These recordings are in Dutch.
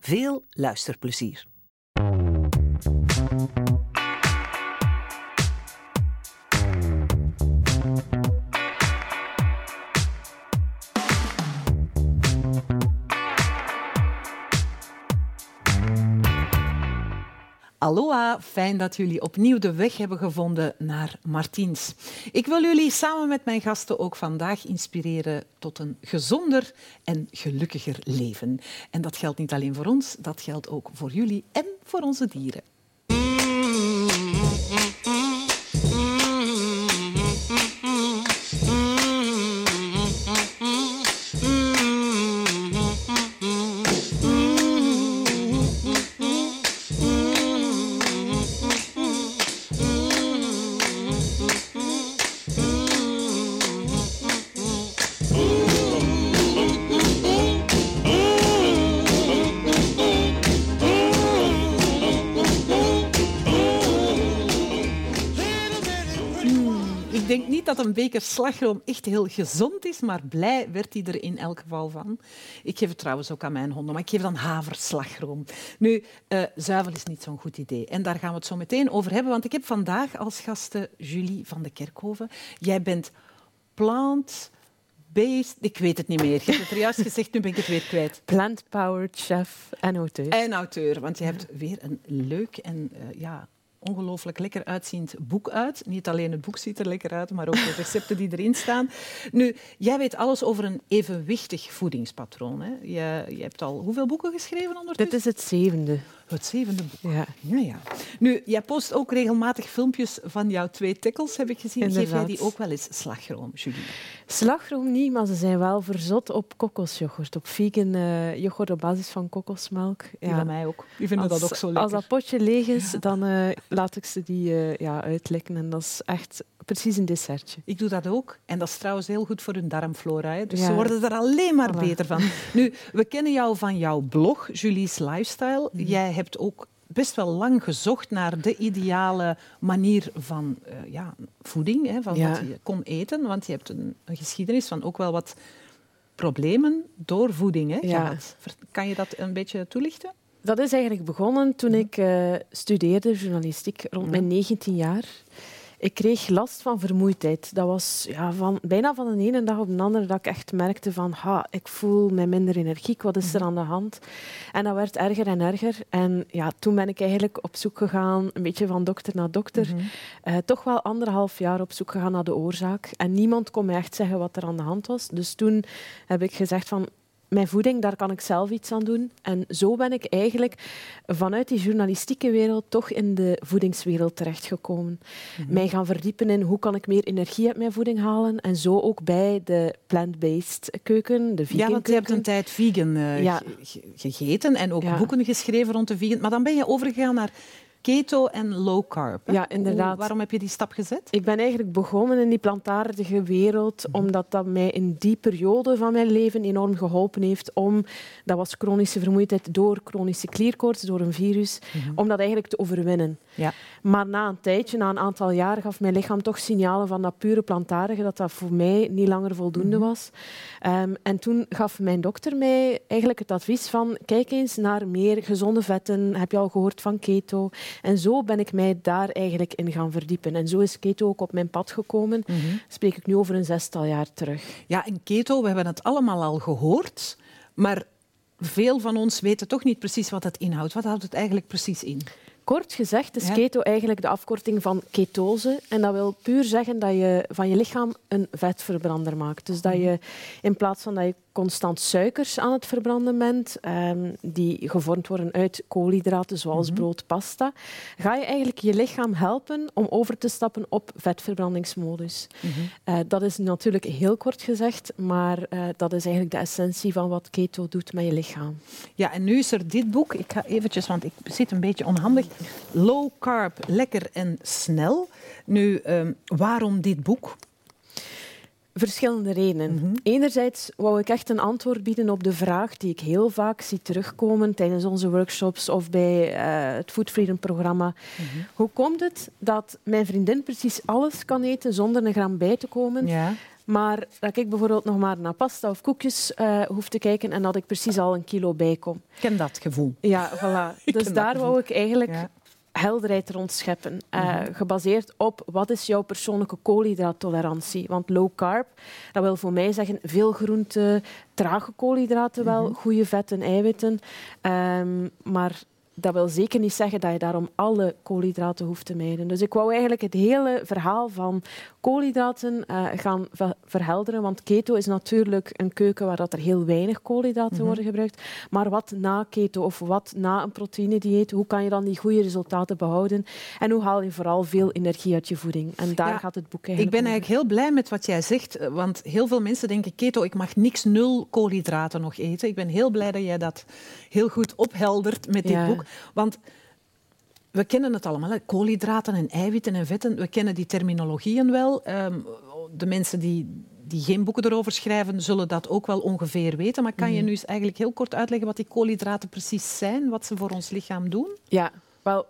Veel luisterplezier. Aloha, fijn dat jullie opnieuw de weg hebben gevonden naar Martiens. Ik wil jullie samen met mijn gasten ook vandaag inspireren tot een gezonder en gelukkiger leven. En dat geldt niet alleen voor ons, dat geldt ook voor jullie en voor onze dieren. Beker slagroom echt heel gezond is, maar blij werd hij er in elk geval van. Ik geef het trouwens ook aan mijn honden, maar ik geef dan haverslagroom. Nu, uh, zuivel is niet zo'n goed idee. En daar gaan we het zo meteen over hebben, want ik heb vandaag als gasten Julie van de Kerkhoven. Jij bent plant... Based, ik weet het niet meer. Je hebt het er juist gezegd, nu ben ik het weer kwijt. Plant-powered chef en auteur. En auteur, want je hebt weer een leuk en uh, ja, ongelooflijk lekker uitziend boek uit. Niet alleen het boek ziet er lekker uit, maar ook de recepten die erin staan. Nu, jij weet alles over een evenwichtig voedingspatroon. Hè? Je, je hebt al hoeveel boeken geschreven ondertussen? Dit is het zevende. Het zevende boek. Ja. Ja, ja. Nu, jij post ook regelmatig filmpjes van jouw twee tikkels, heb ik gezien. Inderdaad. Geef jij die ook wel eens slagroom, Julie? Slagroom niet, maar ze zijn wel verzot op kokosyoghurt. Op vegan uh, yoghurt op basis van kokosmelk. Die van mij ook. Die vinden als, dat ook zo lekker. Als dat potje leeg is, dan uh, laat ik ze die uh, ja, uitlekken. En dat is echt precies een dessertje. Ik doe dat ook. En dat is trouwens heel goed voor hun darmflora. Hè? Dus Ja. ze worden er alleen maar Voilà. beter van. Nu, we kennen jou van jouw blog, Julie's Lifestyle. Mhm. Jij hebt ook best wel lang gezocht naar de ideale manier van eh, ja, voeding, hè, van Ja. wat je kon eten. Want je hebt een, een geschiedenis van ook wel wat problemen door voeding hè, Ja. Kan je dat een beetje toelichten? Dat is eigenlijk begonnen toen ik eh, studeerde journalistiek rond mijn 19 jaar. Ik kreeg last van vermoeidheid. Dat was ja, van, bijna van de ene dag op de andere dat ik echt merkte van ha, ik voel mij minder energiek, wat is er aan de hand? En dat werd erger en erger. En ja, toen ben ik eigenlijk op zoek gegaan, een beetje van dokter naar dokter. Eh, toch wel anderhalf jaar op zoek gegaan naar de oorzaak. En niemand kon mij echt zeggen wat er aan de hand was. Dus toen heb ik gezegd van mijn voeding, daar kan ik zelf iets aan doen. En zo ben ik eigenlijk vanuit die journalistieke wereld toch in de voedingswereld terechtgekomen. Mij gaan verdiepen in hoe kan ik meer energie uit mijn voeding halen. En zo ook bij de plant-based keuken, de vegan Ja, want je hebt keuken. een tijd vegan eh, Ja. gegeten en ook Ja. boeken geschreven rond de vegan. Maar dan ben je overgegaan naar keto en low carb. hè? Ja, inderdaad. Hoe- waarom heb je die stap gezet? Ik ben eigenlijk begonnen in die plantaardige wereld, omdat dat mij in die periode van mijn leven enorm geholpen heeft om, dat was chronische vermoeidheid door chronische klierkoorts, door een virus, om dat eigenlijk te overwinnen. Ja. Maar na een tijdje, na een aantal jaar, gaf mijn lichaam toch signalen van dat pure plantaardige, dat dat voor mij niet langer voldoende was. Ehm, en toen gaf mijn dokter mij eigenlijk het advies van, kijk eens naar meer gezonde vetten. Heb je al gehoord van keto? En zo ben ik mij daar eigenlijk in gaan verdiepen. En zo is keto ook op mijn pad gekomen. Spreek ik nu over een zestal jaar terug. Ja, en keto, we hebben het allemaal al gehoord, maar veel van ons weten toch niet precies wat het inhoudt. Wat houdt het eigenlijk precies in? Kort gezegd is keto eigenlijk de afkorting van ketose. En dat wil puur zeggen dat je van je lichaam een vetverbrander maakt. Dus dat je in plaats van dat je constant suikers aan het verbranden bent, um, die gevormd worden uit koolhydraten zoals mhm. brood, pasta, ga je eigenlijk je lichaam helpen om over te stappen op vetverbrandingsmodus. Mhm. Eh, dat is natuurlijk heel kort gezegd, maar uh, dat is eigenlijk de essentie van wat keto doet met je lichaam. Ja, en nu is er dit boek. Ik ga eventjes, want ik zit een beetje onhandig. Low carb, lekker en snel. Nu, um, waarom dit boek? Verschillende redenen. Mhm. Enerzijds wou ik echt een antwoord bieden op de vraag die ik heel vaak zie terugkomen tijdens onze workshops of bij uh, het Food Freedom programma. Mhm. Hoe komt het dat mijn vriendin precies alles kan eten zonder een gram bij te komen, ja. maar dat ik bijvoorbeeld nog maar naar pasta of koekjes uh, hoef te kijken en dat ik precies al een kilo bij kom? Ik ken dat gevoel. Ja, voilà. dus daar wou ik eigenlijk helderheid rond scheppen. Eh, mhm. gebaseerd op wat is jouw persoonlijke koolhydraattolerantie. Want low carb, dat wil voor mij zeggen veel groenten, trage koolhydraten wel, mm goede vetten, eiwitten. Um, maar dat wil zeker niet zeggen dat je daarom alle koolhydraten hoeft te mijden. Dus ik wou eigenlijk het hele verhaal van koolhydraten uh, gaan verhelderen. Want keto is natuurlijk een keuken waar dat er heel weinig koolhydraten mhm. worden gebruikt. Maar wat na keto of wat na een proteïnedieet, hoe kan je dan die goede resultaten behouden? En hoe haal je vooral veel energie uit je voeding? En daar gaat het boek eigenlijk Ik ben eigenlijk heel blij met wat jij zegt. Eh, want heel veel mensen denken keto, ik mag niks nul koolhydraten nog eten. Ik ben heel blij dat jij dat heel goed opheldert met dit boek. Want we kennen het allemaal, hè? koolhydraten en eiwitten en vetten. We kennen die terminologieën wel. Ehm, de mensen die, die geen boeken erover schrijven, zullen dat ook wel ongeveer weten. Maar kan je mhm. nu eens eigenlijk heel kort uitleggen wat die koolhydraten precies zijn, wat ze voor ons lichaam doen? Ja, wel,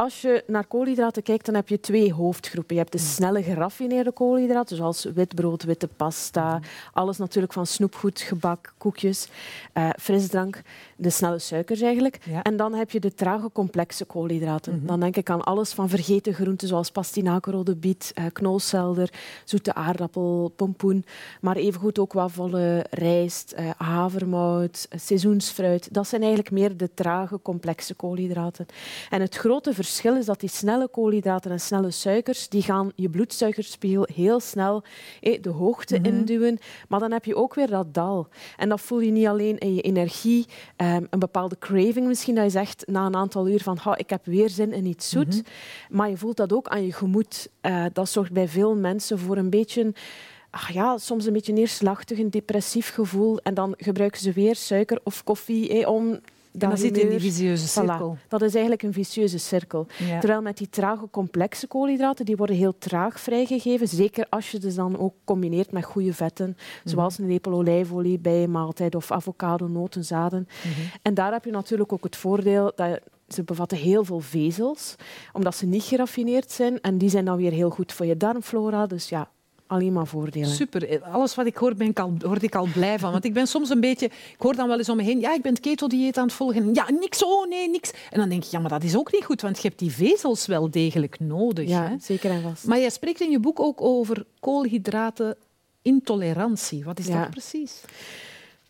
als je naar koolhydraten kijkt, dan heb je twee hoofdgroepen. Je hebt de snelle geraffineerde koolhydraten, zoals witbrood, witte pasta, alles natuurlijk van snoepgoed, gebak, koekjes, uh, frisdrank, de snelle suikers eigenlijk. En dan heb je de trage complexe koolhydraten. Mhm. Dan denk ik aan alles van vergeten groenten, zoals pastinaak, rode biet, uh, knolselder, zoete aardappel, pompoen, maar evengoed ook wafelen, rijst, uh, havermout, seizoensfruit. Dat zijn eigenlijk meer de trage complexe koolhydraten. En het grote verschil verschil is dat die snelle koolhydraten en snelle suikers, die gaan je bloedsuikerspiegel heel snel eh, de hoogte mm induwen. Maar dan heb je ook weer dat dal. En dat voel je niet alleen in je energie, um, een bepaalde craving misschien, dat je zegt na een aantal uur van ik heb weer zin in iets zoet. Mhm. Maar je voelt dat ook aan je gemoed. Uh, dat zorgt bij veel mensen voor een beetje ach ja, soms een beetje neerslachtig, een depressief gevoel. En dan gebruiken ze weer suiker of koffie eh, om dan, dan zit in die vicieuze cirkel. Dat is eigenlijk een vicieuze cirkel. Terwijl met die trage complexe koolhydraten, die worden heel traag vrijgegeven. Zeker als je ze dan ook combineert met goede vetten, mhm. zoals een lepel olijfolie bij een maaltijd of avocado, noten, zaden. Mhm. En daar heb je natuurlijk ook het voordeel dat ze bevatten heel veel vezels, omdat ze niet geraffineerd zijn. En die zijn dan weer heel goed voor je darmflora. Dus ja, alleen maar voordelen. Super. Alles wat ik hoor, ben ik al, word ik al blij van. Want ik ben soms een beetje... Ik hoor dan wel eens om me heen, ja, ik ben het keto-dieet aan het volgen. Ja, niks, oh nee, niks. En dan denk ik, ja, maar dat is ook niet goed, want je hebt die vezels wel degelijk nodig. Ja, hè? zeker en vast. Maar jij spreekt in je boek ook over koolhydratenintolerantie. Wat is dat precies?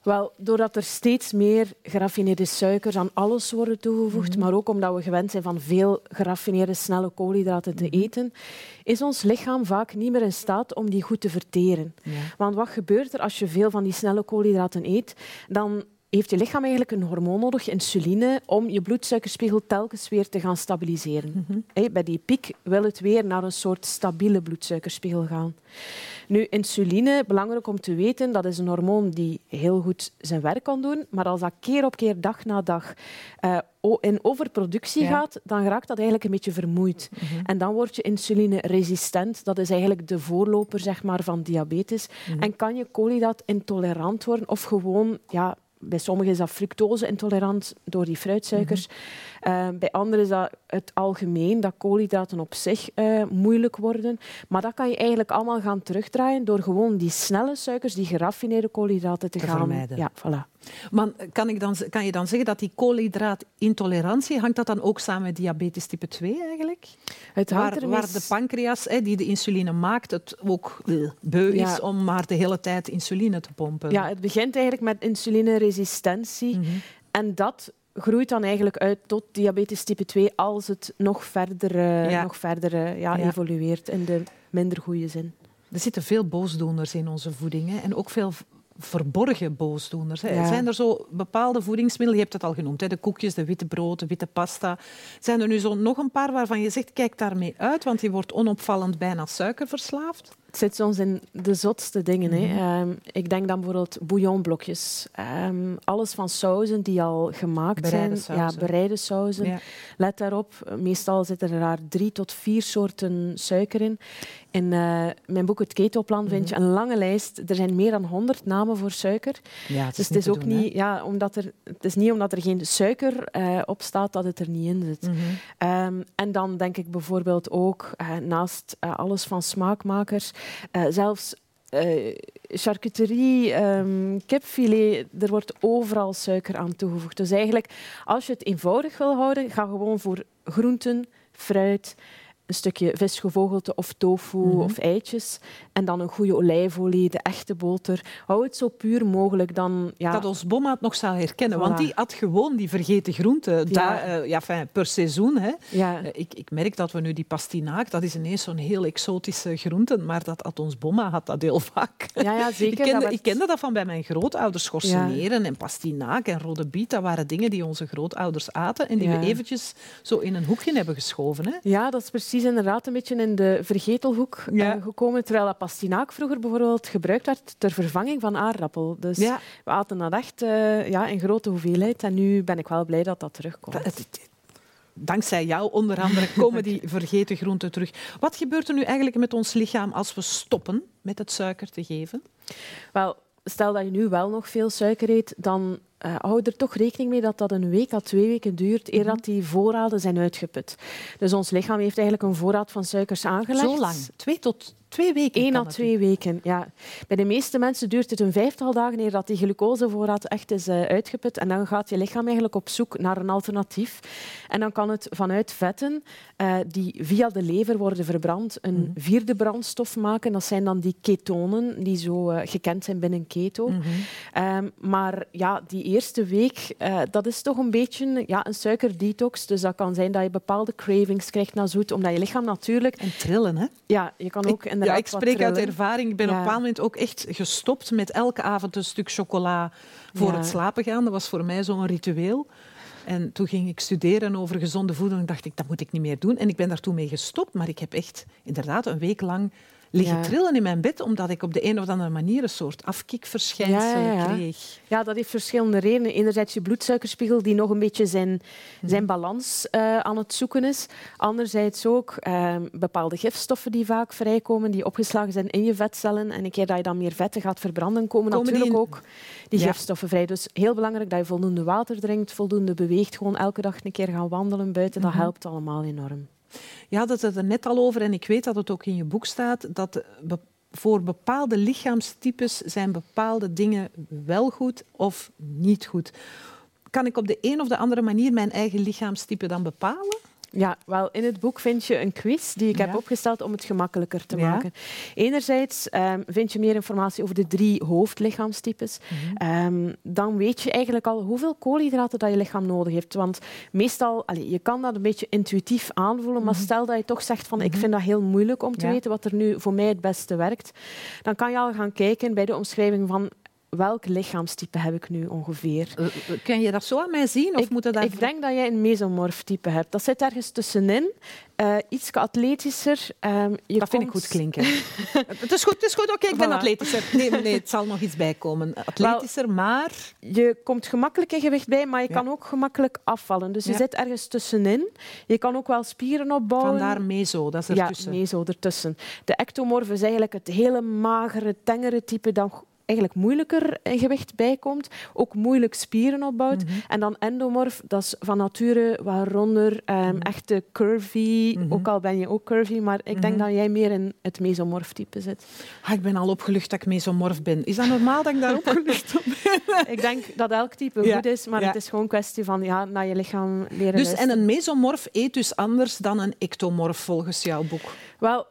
Wel, doordat er steeds meer geraffineerde suikers aan alles worden toegevoegd, mhm. maar ook omdat we gewend zijn van veel geraffineerde snelle koolhydraten te mhm. eten, is ons lichaam vaak niet meer in staat om die goed te verteren. Want wat gebeurt er als je veel van die snelle koolhydraten eet? Dan heeft je lichaam eigenlijk een hormoon nodig, insuline, om je bloedsuikerspiegel telkens weer te gaan stabiliseren. Mhm. Bij die piek wil het weer naar een soort stabiele bloedsuikerspiegel gaan. Nu, insuline, belangrijk om te weten, dat is een hormoon die heel goed zijn werk kan doen, maar als dat keer op keer, dag na dag, uh, in overproductie gaat, dan raakt dat eigenlijk een beetje vermoeid. Mhm. En dan word je insulineresistent. Dat is eigenlijk de voorloper zeg maar, van diabetes. Mhm. En kan je koolhydraat intolerant worden of gewoon ja, bij sommigen is dat fructose-intolerant door die fruitsuikers. Uh, bij anderen is dat het algemeen, dat koolhydraten op zich uh, moeilijk worden. Maar dat kan je eigenlijk allemaal gaan terugdraaien door gewoon die snelle suikers, die geraffineerde koolhydraten te, te gaan vermijden. Ja, voilà. Maar kan, ik dan, kan je dan zeggen dat die koolhydraatintolerantie, hangt dat dan ook samen met diabetes type 2 eigenlijk? Het waar, waar de pancreas, hè, die de insuline maakt, het ook beu is om maar de hele tijd insuline te pompen. Ja, het begint eigenlijk met insulineresistentie. Mhm. En dat groeit dan eigenlijk uit tot diabetes type 2 als het nog verder, uh, ja. nog verder uh, ja, evolueert in de minder goede zin. Er zitten veel boosdoeners in onze voeding hè? en ook veel verborgen boosdoeners. Hè. Zijn er zo bepaalde voedingsmiddelen, je hebt het al genoemd, hè, de koekjes, de witte brood, de witte pasta. Zijn er nu zo nog een paar waarvan je zegt, kijk daarmee uit, want je wordt onopvallend bijna suikerverslaafd? Het zit soms in de zotste dingen. hè. Mhm. Ehm, ik denk dan bijvoorbeeld bouillonblokjes. Um, alles van sauzen die al gemaakt bereide zijn. Ja, bereide sauzen. Let daarop, meestal zitten er daar drie tot vier soorten suiker in. In uh, mijn boek Het Ketoplan vind je mhm. een lange lijst. Er zijn meer dan 100 namen voor suiker. Ja, het is dus het is ook niet, ja, omdat er, het is niet omdat er geen suiker uh, op staat dat het er niet in zit. Mm um, en dan denk ik bijvoorbeeld ook, uh, naast alles van smaakmakers, zelfs uh, charcuterie, um, kipfilet, er wordt overal suiker aan toegevoegd. Dus eigenlijk, als je het eenvoudig wil houden, ga gewoon voor groenten, fruit, een stukje visgevogelte of tofu mhm. of eitjes. En dan een goede olijfolie, de echte boter. Hou het zo puur mogelijk. Dan, ja. Dat ons bomma het nog zou herkennen. Want die had gewoon die vergeten groenten ja. uh, ja, per seizoen. Hè. Ja. Uh, ik, ik merk dat we nu die pastinaak, dat is ineens zo'n heel exotische groente. Maar dat had ons bomma had dat heel vaak. Ja, ja zeker. ik, kende, ik kende dat van bij mijn grootouders. Schorseneren en pastinaak en rode biet. Dat waren dingen die onze grootouders aten. En die we eventjes zo in een hoekje hebben geschoven. Hè. Ja, dat is precies precies inderdaad een beetje in de vergetelhoek uh, gekomen. Terwijl dat pastinaak vroeger bijvoorbeeld gebruikt werd ter vervanging van aardappel. Dus we aten dat echt uh, ja, in grote hoeveelheid. En nu ben ik wel blij dat dat terugkomt. dankzij jou onder andere komen die vergeten groenten terug. Wat gebeurt er nu eigenlijk met ons lichaam als we stoppen met het suiker te geven? Wel, stel dat je nu wel nog veel suiker eet, dan uh, hou er toch rekening mee dat dat een week à twee weken duurt eer mhm. dat die voorraden zijn uitgeput. Dus ons lichaam heeft eigenlijk een voorraad van suikers aangelegd. Zo lang? Twee tot Twee weken? Eén à twee weken, ja. Bij de meeste mensen duurt het een vijftal dagen eer dat die glucosevoorraad echt is uh, uitgeput. En dan gaat je lichaam eigenlijk op zoek naar een alternatief. En dan kan het vanuit vetten, uh, die via de lever worden verbrand, een mm. vierde brandstof maken. Dat zijn dan die ketonen, die zo uh, gekend zijn binnen keto. Mm -hmm. um, maar ja, die eerste week, dat is toch een beetje ja, een suikerdetox. Dus dat kan zijn dat je bepaalde cravings krijgt naar zoet, omdat je lichaam natuurlijk... En trillen, hè? Ja, je kan ook... Ik ja, ik spreek uit ervaring. Ik ben op een bepaald moment ook echt gestopt met elke avond een stuk chocola voor het slapen gaan. Dat was voor mij zo'n ritueel. En toen ging ik studeren over gezonde voeding dacht ik, dat moet ik niet meer doen. En ik ben daar toen mee gestopt, maar ik heb echt inderdaad een week lang liggen trillen in mijn bed, omdat ik op de een of andere manier een soort afkikverschijnselen ja, kreeg. Ja, dat heeft verschillende redenen. Enerzijds je bloedsuikerspiegel, die nog een beetje zijn, mhm. zijn balans uh, aan het zoeken is. Anderzijds ook uh, bepaalde gifstoffen die vaak vrijkomen, die opgeslagen zijn in je vetcellen. En een keer dat je dan meer vetten gaat verbranden, komen, komen natuurlijk die ook die gifstoffen vrij. Dus heel belangrijk dat je voldoende water drinkt, voldoende beweegt, gewoon elke dag een keer gaan wandelen buiten. Dat mhm. helpt allemaal enorm. Je had het er net al over en ik weet dat het ook in je boek staat, dat voor bepaalde lichaamstypes zijn bepaalde dingen wel goed of niet goed. Kan ik op de een of de andere manier mijn eigen lichaamstype dan bepalen? Ja, wel, in het boek vind je een quiz die ik heb opgesteld om het gemakkelijker te maken. Enerzijds um, vind je meer informatie over de drie hoofdlichaamstypes. Mm dan weet je eigenlijk al hoeveel koolhydraten dat je lichaam nodig heeft. Want meestal, allez, je kan dat een beetje intuïtief aanvoelen, maar mhm. stel dat je toch zegt van ik mhm. vind dat heel moeilijk om te weten wat er nu voor mij het beste werkt, dan kan je al gaan kijken bij de omschrijving van welk lichaamstype heb ik nu ongeveer? Uh, kun je dat zo aan mij zien? Of ik, moet dat ik denk dat jij een mesomorf type hebt. Dat zit ergens tussenin. Uh, iets atletischer. Um, je dat vind ik goed klinken. het is goed, het is goed. Oké, ik ben atletischer. Nee, nee, het zal nog iets bijkomen. Atletischer, maar... Je komt gemakkelijk in gewicht bij, maar je kan ook gemakkelijk afvallen. Dus je zit ergens tussenin. Je kan ook wel spieren opbouwen. Vandaar meso, dat is ertussen. Ja, meso ertussen. De ectomorf is eigenlijk het hele magere, tengere type dat eigenlijk moeilijker in gewicht bijkomt, ook moeilijk spieren opbouwt. Mhm. En dan endomorf, dat is van nature waaronder um, echte curvy, mhm. ook al ben je ook curvy, maar ik denk dat jij meer in het mesomorf type zit. Ah, ik ben al opgelucht dat ik mesomorf ben. Is dat normaal dat ik daar opgelucht op ben? ik denk dat elk type goed is, maar het is gewoon een kwestie van ja, naar je lichaam leren Dus en een mesomorf eet dus anders dan een ectomorf volgens jouw boek? Wel,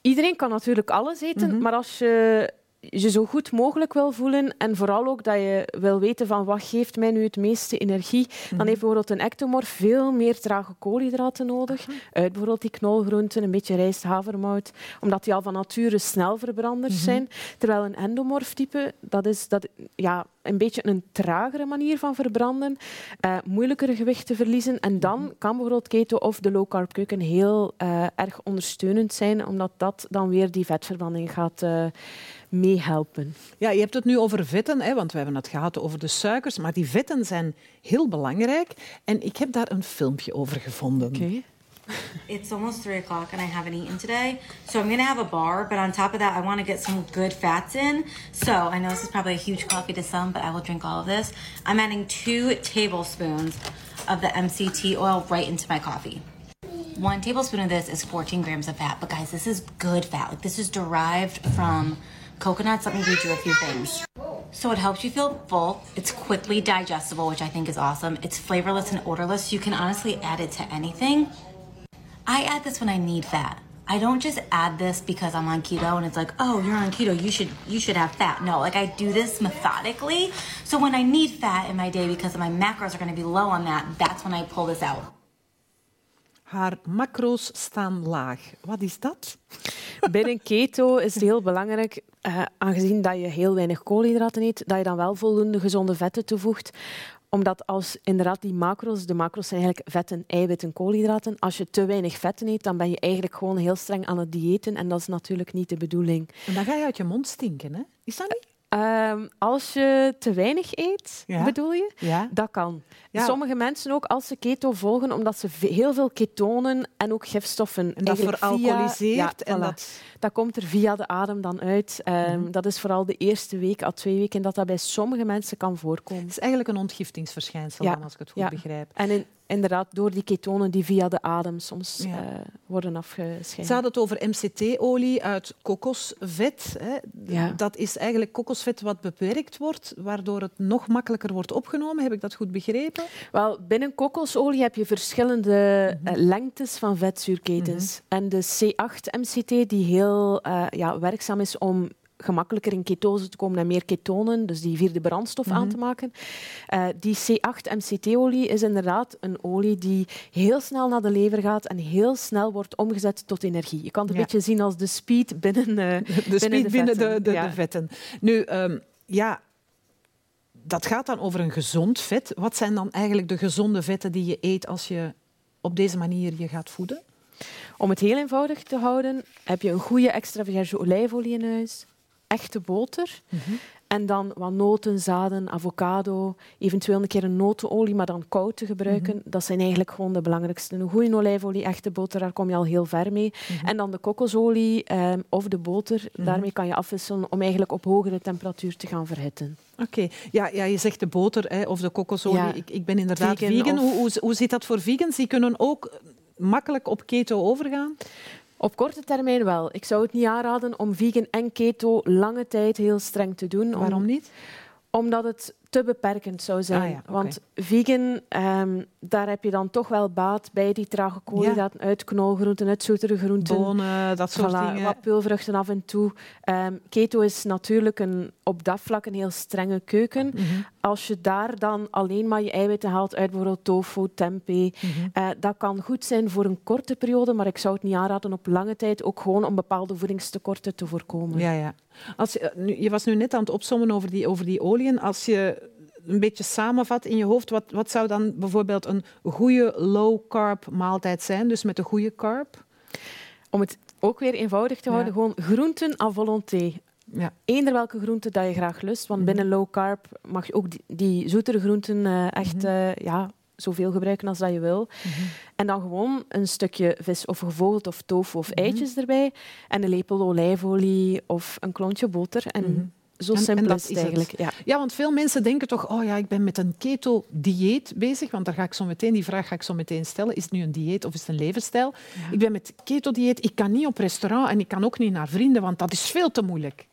iedereen kan natuurlijk alles eten, mhm. maar als je je zo goed mogelijk wil voelen en vooral ook dat je wil weten van wat geeft mij nu het meeste energie, dan Mhm. heeft bijvoorbeeld een ectomorf veel meer trage koolhydraten nodig. Uit bijvoorbeeld die knolgroenten, een beetje rijst, havermout, omdat die al van nature snel verbranders Mhm. zijn. Terwijl een endomorf-type, dat is dat, ja, een beetje een tragere manier van verbranden, eh moeilijker gewicht te verliezen. En dan Mhm. kan bijvoorbeeld keto of de low-carb keuken heel eh, erg ondersteunend zijn, omdat dat dan weer die vetverbranding gaat eh, meehelpen. Ja, je hebt het nu over vetten, hè, want we hebben het gehad over de suikers. Maar die vetten zijn heel belangrijk. En ik heb daar een filmpje over gevonden. Oké. It's almost three o'clock and I haven't eaten today. So I'm gonna have a bar, but on top of that, I want to get some good fats in. So I know this is probably a huge coffee to some, but I will drink all of this. I'm adding two tablespoons of the MCT oil right into my coffee. One tablespoon of this is 14 grams of fat, but guys, this is good fat. Like this is derived from coconuts. Let me read you a few things. So it helps you feel full. It's quickly digestible, which I think is awesome. It's flavorless and odorless. You can honestly add it to anything. I add this when I need fat. I don't just add this because I'm on keto and it's like, oh, you're on keto, you should you should have fat. No, like I do this methodically. So when I need fat in my day because my macros are going to be low on that, that's when I pull this out. Haar macro's staan laag. Wat is dat? Binnen keto is het heel belangrijk, eh, aangezien dat je heel weinig koolhydraten eet, dat je dan wel voldoende gezonde vetten toevoegt. Omdat als inderdaad die macro's, de macro's zijn eigenlijk vetten, eiwitten, koolhydraten. Als je te weinig vetten eet, dan ben je eigenlijk gewoon heel streng aan het diëten. En dat is natuurlijk niet de bedoeling. En dan ga je uit je mond stinken, hè? Is dat niet? Ehm, als je te weinig eet, Ja. bedoel je? Ja. Dat kan. Ja. Sommige mensen ook, als ze keto volgen, omdat ze heel veel ketonen en ook gifstoffen En dat veralcoholiseert. En voilà. dat... Dat komt er via de adem dan uit. Ehm, Mhm. Dat is vooral de eerste week à twee weken dat dat bij sommige mensen kan voorkomen. Het is eigenlijk een ontgiftingsverschijnsel, dan, als ik het goed begrijp. En in- inderdaad, door die ketonen die via de adem soms Ja. eh, worden afgescheiden. Ze hadden het over MCT-olie uit kokosvet. Hè. Ja. Dat is eigenlijk kokosvet wat beperkt wordt, waardoor het nog makkelijker wordt opgenomen. Heb ik dat goed begrepen? Wel, binnen kokosolie heb je verschillende Mhm. eh, lengtes van vetzuurketens. En de C8-MCT, die heel eh, ja, werkzaam is om gemakkelijker in ketose te komen en meer ketonen, dus die vierde brandstof aan Mhm. te maken. Eh, die C8-MCT-olie is inderdaad een olie die heel snel naar de lever gaat en heel snel wordt omgezet tot energie. Je kan het een beetje zien als de speed binnen, eh, De speed de binnen de, vetten, de, ja. de vetten. Nu, ehm, ja, dat gaat dan over een gezond vet. Wat zijn dan eigenlijk de gezonde vetten die je eet als je op deze manier je gaat voeden? Om het heel eenvoudig te houden, heb je een goede extra virgin olijfolie in huis, echte boter en dan wat noten, zaden, avocado, eventueel een keer een notenolie, maar dan koud te gebruiken. Dat zijn eigenlijk gewoon de belangrijkste. Een goede olijfolie, echte boter, daar kom je al heel ver mee. En dan de kokosolie ehm, of de boter, daarmee kan je afwisselen om eigenlijk op hogere temperatuur te gaan verhitten. Oké, ja, ja, je zegt de boter hè, of de kokosolie. Ja. Ik, ik ben inderdaad vegan. Vegan of- Hoe, hoe, hoe zit dat voor vegans? Die kunnen ook makkelijk op keto overgaan? Op korte termijn wel. Ik zou het niet aanraden om vegan en keto lange tijd heel streng te doen. om- Waarom niet? Omdat het te beperkend zou zijn. Ah ja, oké. Want vegan, ehm, daar heb je dan toch wel baat bij die trage koolhydraten uit knolgroenten, uit zoetere groenten. Bonen, dat soort Voilà, dingen. wat peulvruchten af en toe. Ehm, keto is natuurlijk een, op dat vlak een heel strenge keuken. Mhm. Als je daar dan alleen maar je eiwitten haalt uit bijvoorbeeld tofu, tempeh, Mhm. eh, dat kan goed zijn voor een korte periode, maar ik zou het niet aanraden op lange tijd, ook gewoon om bepaalde voedingstekorten te voorkomen. Ja, ja. Als je, eh, nu, je was nu net aan het opzommen over die, over die oliën. Als je een beetje samenvat in je hoofd, wat, wat zou dan bijvoorbeeld een goede low-carb maaltijd zijn? Dus met een goede carb? Om het ook weer eenvoudig te Ja. houden, gewoon groenten à volonté. Ja. Eender welke groente dat je graag lust, want binnen low carb mag je ook die, die zoetere groenten eh, echt eh, ja, zoveel gebruiken als dat je wil. En dan gewoon een stukje vis of gevogeld of tofu of eitjes erbij en een lepel olijfolie of een klontje boter. En zo En- simpel dat is het eigenlijk. Ja. Ja, want veel mensen denken toch, oh ja, ik ben met een keto-dieet bezig, want daar ga ik zo meteen, die vraag ga ik zo meteen stellen. Is het nu een dieet of is het een levensstijl? Ik ben met keto-dieet, ik kan niet op restaurant en ik kan ook niet naar vrienden, want dat is veel te moeilijk.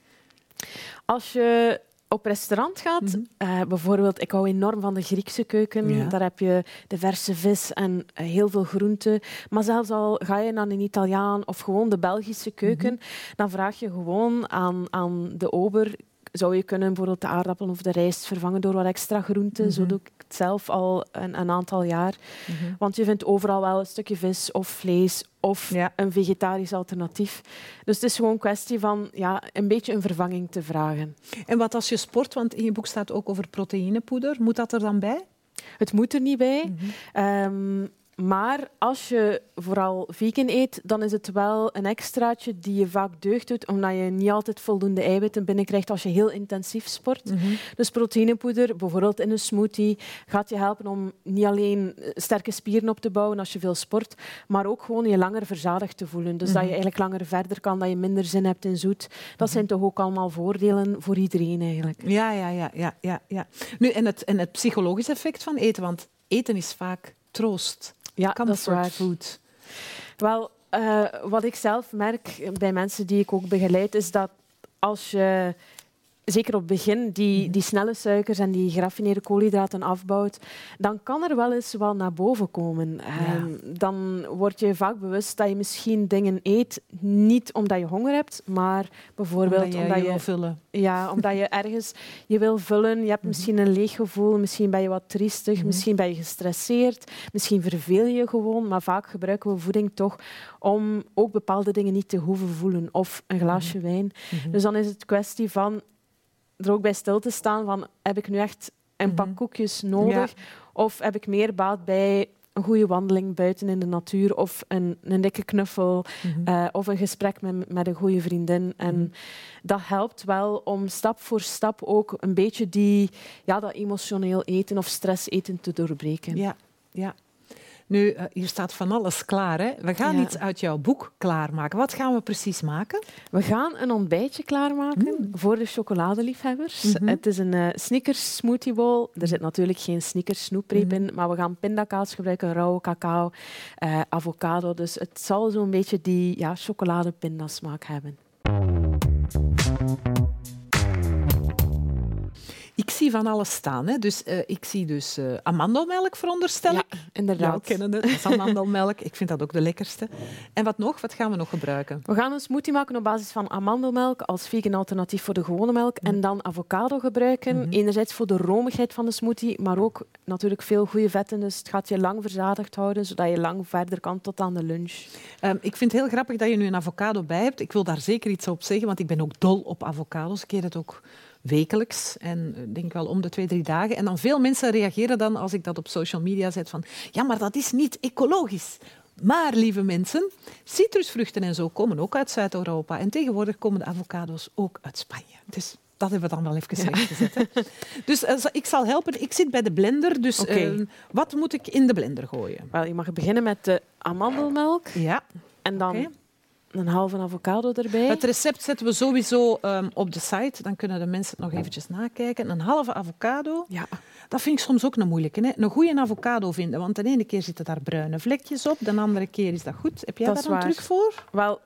Als je op restaurant gaat, mm bijvoorbeeld, ik hou enorm van de Griekse keuken. Daar heb je de verse vis en eh, heel veel groenten. Maar zelfs al ga je naar een Italiaan of gewoon de Belgische keuken, mhm. dan vraag je gewoon aan, aan de ober zou je kunnen bijvoorbeeld de aardappel of de rijst vervangen door wat extra groenten. Zo mhm. doe ik het zelf al een, een aantal jaar. Mhm. Want je vindt overal wel een stukje vis of vlees of een vegetarisch alternatief. Dus het is gewoon een kwestie van ja, een beetje een vervanging te vragen. En wat als je sport, want in je boek staat ook over proteïnepoeder, moet dat er dan bij? Het moet er niet bij. Mm maar als je vooral vegan eet, dan is het wel een extraatje die je vaak deugd doet, omdat je niet altijd voldoende eiwitten binnenkrijgt als je heel intensief sport. Mhm. Dus proteïnepoeder, bijvoorbeeld in een smoothie, gaat je helpen om niet alleen sterke spieren op te bouwen als je veel sport, maar ook gewoon je langer verzadigd te voelen. Dus dat je mhm. eigenlijk langer verder kan, dat je minder zin hebt in zoet. Dat mhm. zijn toch ook allemaal voordelen voor iedereen eigenlijk. Ja, ja, ja. ja, ja, ja. Nu, en het, en het psychologische effect van eten, want eten is vaak troost. Ja, dat is waar. food. Wel, uh, wat ik zelf merk bij mensen die ik ook begeleid, is dat als je zeker op het begin, die, mhm. die snelle suikers en die geraffineerde koolhydraten afbouwt, dan kan er wel eens wel naar boven komen. Ehm, dan word je vaak bewust dat je misschien dingen eet, niet omdat je honger hebt, maar bijvoorbeeld omdat je, omdat je, wil vullen. Ja, omdat je ergens je wil vullen. Je hebt mhm. misschien een leeg gevoel, misschien ben je wat triestig, mhm. misschien ben je gestresseerd, misschien verveel je gewoon, maar vaak gebruiken we voeding toch om ook bepaalde dingen niet te hoeven voelen. Of een glaasje wijn. Dus dan is het kwestie van er ook bij stil te staan van heb ik nu echt een pak mhm. koekjes nodig of heb ik meer baat bij een goede wandeling buiten in de natuur of een, een dikke knuffel mhm. eh, of een gesprek met, met een goede vriendin. En mhm. dat helpt wel om stap voor stap ook een beetje die, ja, dat emotioneel eten of stress eten te doorbreken. Ja, ja. Nu, uh, hier staat van alles klaar. Hè? We gaan iets uit jouw boek klaarmaken. Wat gaan we precies maken? We gaan een ontbijtje klaarmaken mm. voor de chocoladeliefhebbers. Mhm. Het is een uh, Snickers smoothie bowl. Er zit natuurlijk geen Snickers snoepreep in, mhm. maar we gaan pindakaas gebruiken, rauwe cacao, uh, avocado. Dus het zal zo'n beetje die ja, chocoladepindasmaak hebben. Ik zie van alles staan. Hè. Dus, uh, ik zie dus uh, amandelmelk, veronderstel ik. Ja, inderdaad. Ja, kennen het. amandelmelk. ik vind dat ook de lekkerste. En wat nog? Wat gaan we nog gebruiken? We gaan een smoothie maken op basis van amandelmelk als vegan alternatief voor de gewone melk. En mhm. dan avocado gebruiken. Mm Enerzijds voor de romigheid van de smoothie, maar ook natuurlijk veel goede vetten. Dus het gaat je lang verzadigd houden, zodat je lang verder kan tot aan de lunch. Um, ik vind het heel grappig dat je nu een avocado bij hebt. Ik wil daar zeker iets op zeggen, want ik ben ook dol op avocados. Ik eet het ook wekelijks en eh, denk wel om de twee, drie dagen. En dan veel mensen reageren dan als ik dat op social media zet van ja, maar dat is niet ecologisch. Maar, lieve mensen, citrusvruchten en zo komen ook uit Zuid-Europa. En tegenwoordig komen de avocado's ook uit Spanje. Dus dat hebben we dan wel even gezet. Dus uh, ik zal helpen. Ik zit bij de blender. Dus uh, wat moet ik in de blender gooien? Wel, je mag beginnen met de amandelmelk. Ja. En dan een halve avocado erbij. Het recept zetten we sowieso um, op de site. Dan kunnen de mensen het nog eventjes nakijken. Een halve avocado. Ja. Dat vind ik soms ook een moeilijke. Hè? Een goede avocado vinden. Want de ene keer zitten daar bruine vlekjes op. De andere keer is dat goed. Heb jij daar een truc voor? Wel,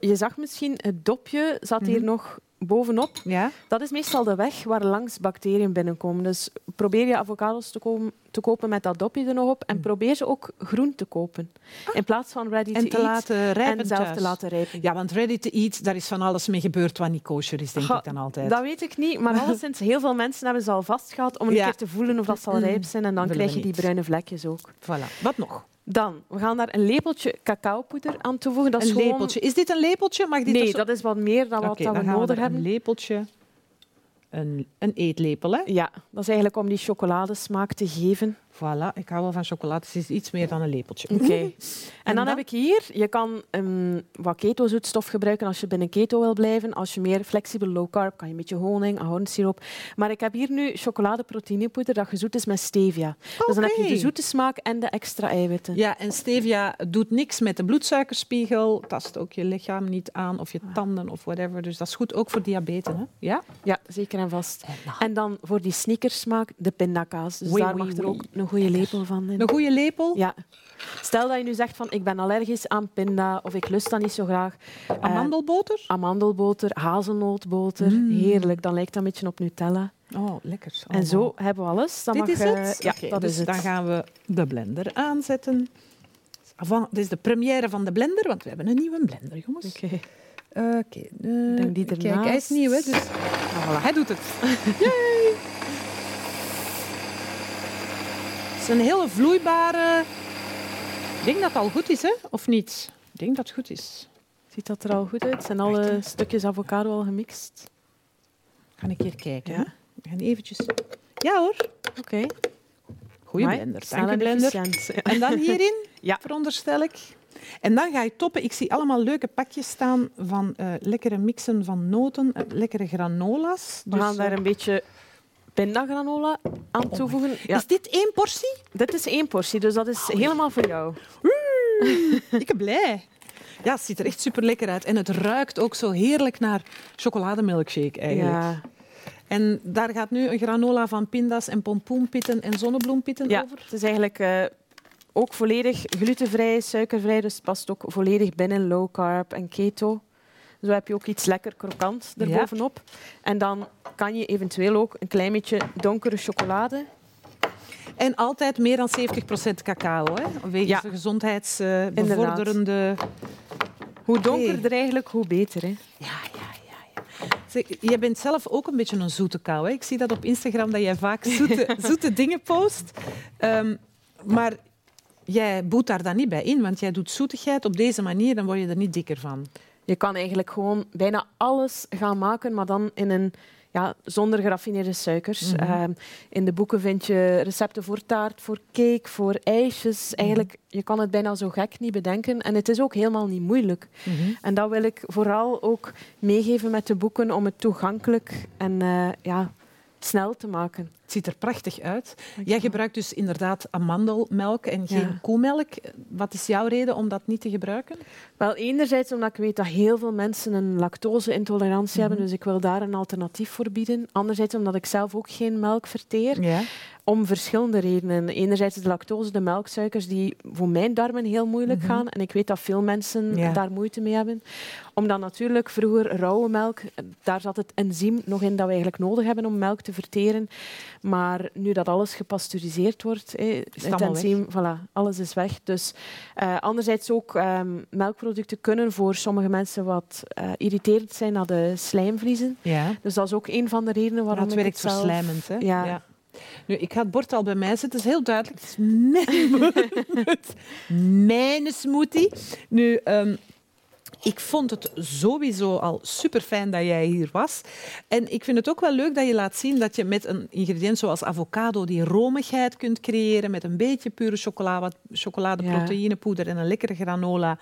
je zag misschien, het dopje zat hier mhm. nog bovenop. Ja? Dat is meestal de weg waar langs bacteriën binnenkomen. Dus probeer je avocados te, komen, te kopen met dat dopje er nog op. En mm. probeer ze ook groen te kopen. Ah. In plaats van ready en to te laten rijpen en zelf te laten rijpen. Ja, want ready to eat, daar is van alles mee gebeurd wat niet kosher is, denk ik dan altijd. Dat weet ik niet, maar alleszins, heel veel mensen hebben ze al vastgehad om een keer te voelen of dat zal mm. rijp zijn. En dan krijg je die bruine vlekjes ook. Voilà. Wat nog? Dan, we gaan daar een lepeltje cacaopoeder aan toevoegen. Dat een is lepeltje. Is dit een lepeltje? Mag dit nee, dat is wat meer dan wat we nodig hebben. Een lepeltje. Een, een eetlepel, hè? Ja, dat is eigenlijk om die chocoladesmaak te geven. Voilà, ik hou wel van chocolade. Het is iets meer dan een lepeltje. Oké. En, dan, heb ik hier, je kan um, wat keto-zoetstof gebruiken als je binnen keto wil blijven. Als je meer flexibel low carb, kan je een beetje honing, ahornsiroop. Maar ik heb hier nu chocoladeproteinepoeder dat gezoet is met stevia. Dus dan heb je de zoete smaak en de extra eiwitten. Ja, en stevia doet niks met de bloedsuikerspiegel, tast ook je lichaam niet aan of je tanden of whatever. Dus dat is goed ook voor diabetes, hè? Ja? Ja, zeker en vast. En dan voor die sneakersmaak de pindakaas. Dus daar mag er ook een goede lepel van in. Een goede lepel? Ja. Stel dat je nu zegt van ik ben allergisch aan pinda of ik lust dat niet zo graag. Eh, Amandelboter? amandelboter, hazelnootboter. Heerlijk. Dan lijkt dat een beetje op Nutella. Oh, lekker. En zo hebben we alles. Dan Dit mag, is eh, het? ja, dat dus is het. dan gaan we de blender aanzetten. Dit is de première van de blender, want we hebben een nieuwe blender, jongens. Oké. Oké. eh, kijk, hij is nieuw, hè, dus ah, voilà, hij doet het. Yay! Het is een hele vloeibare... Ik denk dat het al goed is, hè? of niet? Ik denk dat het goed is. Ziet dat er al goed uit? Zijn alle stukjes avocado al gemixt? Ga ik hier kijken. Ja. We gaan eventjes... Ja hoor, Oké. goeie Amai, blender. Dank je, blender. En dan hierin, Ja. veronderstel ik. En dan ga je toppen. Ik zie allemaal leuke pakjes staan van eh, lekkere mixen van noten, eh, lekkere granola's. We Dus, gaan daar eh, een beetje pindagranola aan toevoegen. Ja, Is dit één portie? dit is één portie, dus dat is helemaal voor jou. Ik ben blij. Ja, het ziet er echt super lekker uit. En het ruikt ook zo heerlijk naar chocolademilkshake eigenlijk. Ja. En daar gaat nu een granola van pinda's en pompoenpitten en zonnebloempitten ja, over. het is eigenlijk eh, ook volledig glutenvrij, suikervrij, dus het past ook volledig binnen low carb en keto. Zo heb je ook iets lekker krokant Ja. erbovenop. En dan kan je eventueel ook een klein beetje donkere chocolade. En altijd meer dan 70% cacao, hè? wegens Ja. de gezondheidsbevorderende... Hoe donkerder eigenlijk, hoe beter. Hè? Ja, ja, ja. ja. Zeg, jij bent zelf ook een beetje een zoete kou. Hè? Ik zie dat op Instagram dat jij vaak zoete, zoete dingen post. Ehm, maar jij boet daar dan niet bij in, want jij doet zoetigheid op deze manier, dan word je er niet dikker van. Je kan eigenlijk gewoon bijna alles gaan maken, maar dan in een, ja, zonder geraffineerde suikers. Ehm, in de boeken vind je recepten voor taart, voor cake, voor ijsjes. Eigenlijk, je kan het bijna zo gek niet bedenken. En het is ook helemaal niet moeilijk. En dat wil ik vooral ook meegeven met de boeken om het toegankelijk en eh, ja, snel te maken. Het ziet er prachtig uit. Jij gebruikt dus inderdaad amandelmelk en geen Ja. koemelk. Wat is jouw reden om dat niet te gebruiken? Wel, enerzijds omdat ik weet dat heel veel mensen een lactose-intolerantie hebben, dus ik wil daar een alternatief voor bieden. Anderzijds omdat ik zelf ook geen melk verteer, Ja. Om verschillende redenen. Enerzijds de lactose, de melksuikers, die voor mijn darmen heel moeilijk gaan. En ik weet dat veel mensen Ja. daar moeite mee hebben. Omdat natuurlijk vroeger rauwe melk, daar zat het enzym nog in dat we eigenlijk nodig hebben om melk te verteren. Maar nu dat alles gepasteuriseerd wordt, hé, het enzym, voilà, alles is weg. Dus eh, anderzijds ook ehm, melkproducten kunnen voor sommige mensen wat eh, irriterend zijn naar de slijmvliezen. ja. Dus dat is ook een van de redenen waarom ik werkt het zelf... verslijmend. Hè? Ja. Nu, ik ga het bord al bij mij zetten. Het is heel duidelijk. Het is mijn, het- mijn smoothie. Nu, ehm, ik vond het sowieso al super fijn dat jij hier was. En ik vind het ook wel leuk dat je laat zien dat je met een ingrediënt zoals avocado die romigheid kunt creëren met een beetje pure chocola, wat chocoladeproteïnepoeder en een lekkere granola.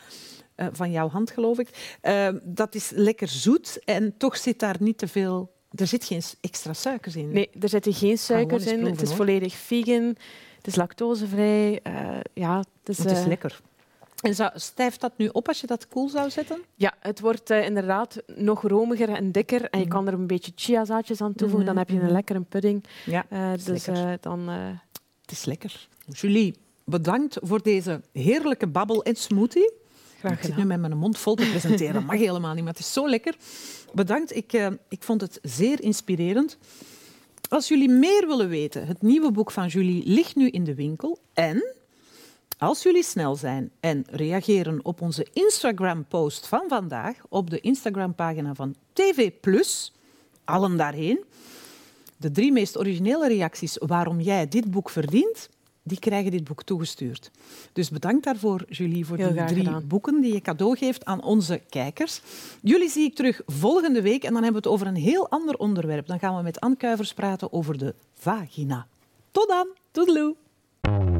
eh, van jouw hand, geloof ik. Eh, dat is lekker zoet en toch zit daar niet te veel... Er zit geen extra suikers in. Nee, er zitten geen suikers in. proeven, het is hoor. volledig vegan. Het is lactosevrij. eh, ja, het is, Het is eh, lekker. En zou, stijft dat nu op als je dat koel zou zetten? Ja, het wordt eh, inderdaad nog romiger en dikker. En je Mhm. kan er een beetje chiazaadjes aan toevoegen. Dan heb je een lekkere pudding. Ja, Eh, is dus lekker. eh, dan... eh, het is lekker. Julie, bedankt voor deze heerlijke babbel en smoothie. Graag ik zit gedaan. nu met mijn mond vol te presenteren. Dat mag helemaal niet, maar het is zo lekker. Bedankt. Ik, eh, ik vond het zeer inspirerend. Als jullie meer willen weten, het nieuwe boek van Julie ligt nu in de winkel. En als jullie snel zijn en reageren op onze Instagram-post van vandaag, op de Instagram-pagina van TV Plus, allen daarheen, de drie meest originele reacties waarom jij dit boek verdient, die krijgen dit boek toegestuurd. Dus bedankt daarvoor, Julie, voor Heel die drie gedaan. boeken die je cadeau geeft aan onze kijkers. Jullie zie ik terug volgende week en dan hebben we het over een heel ander onderwerp. Dan gaan we met Anne Kuivers praten over de vagina. Tot dan. Toedeloe.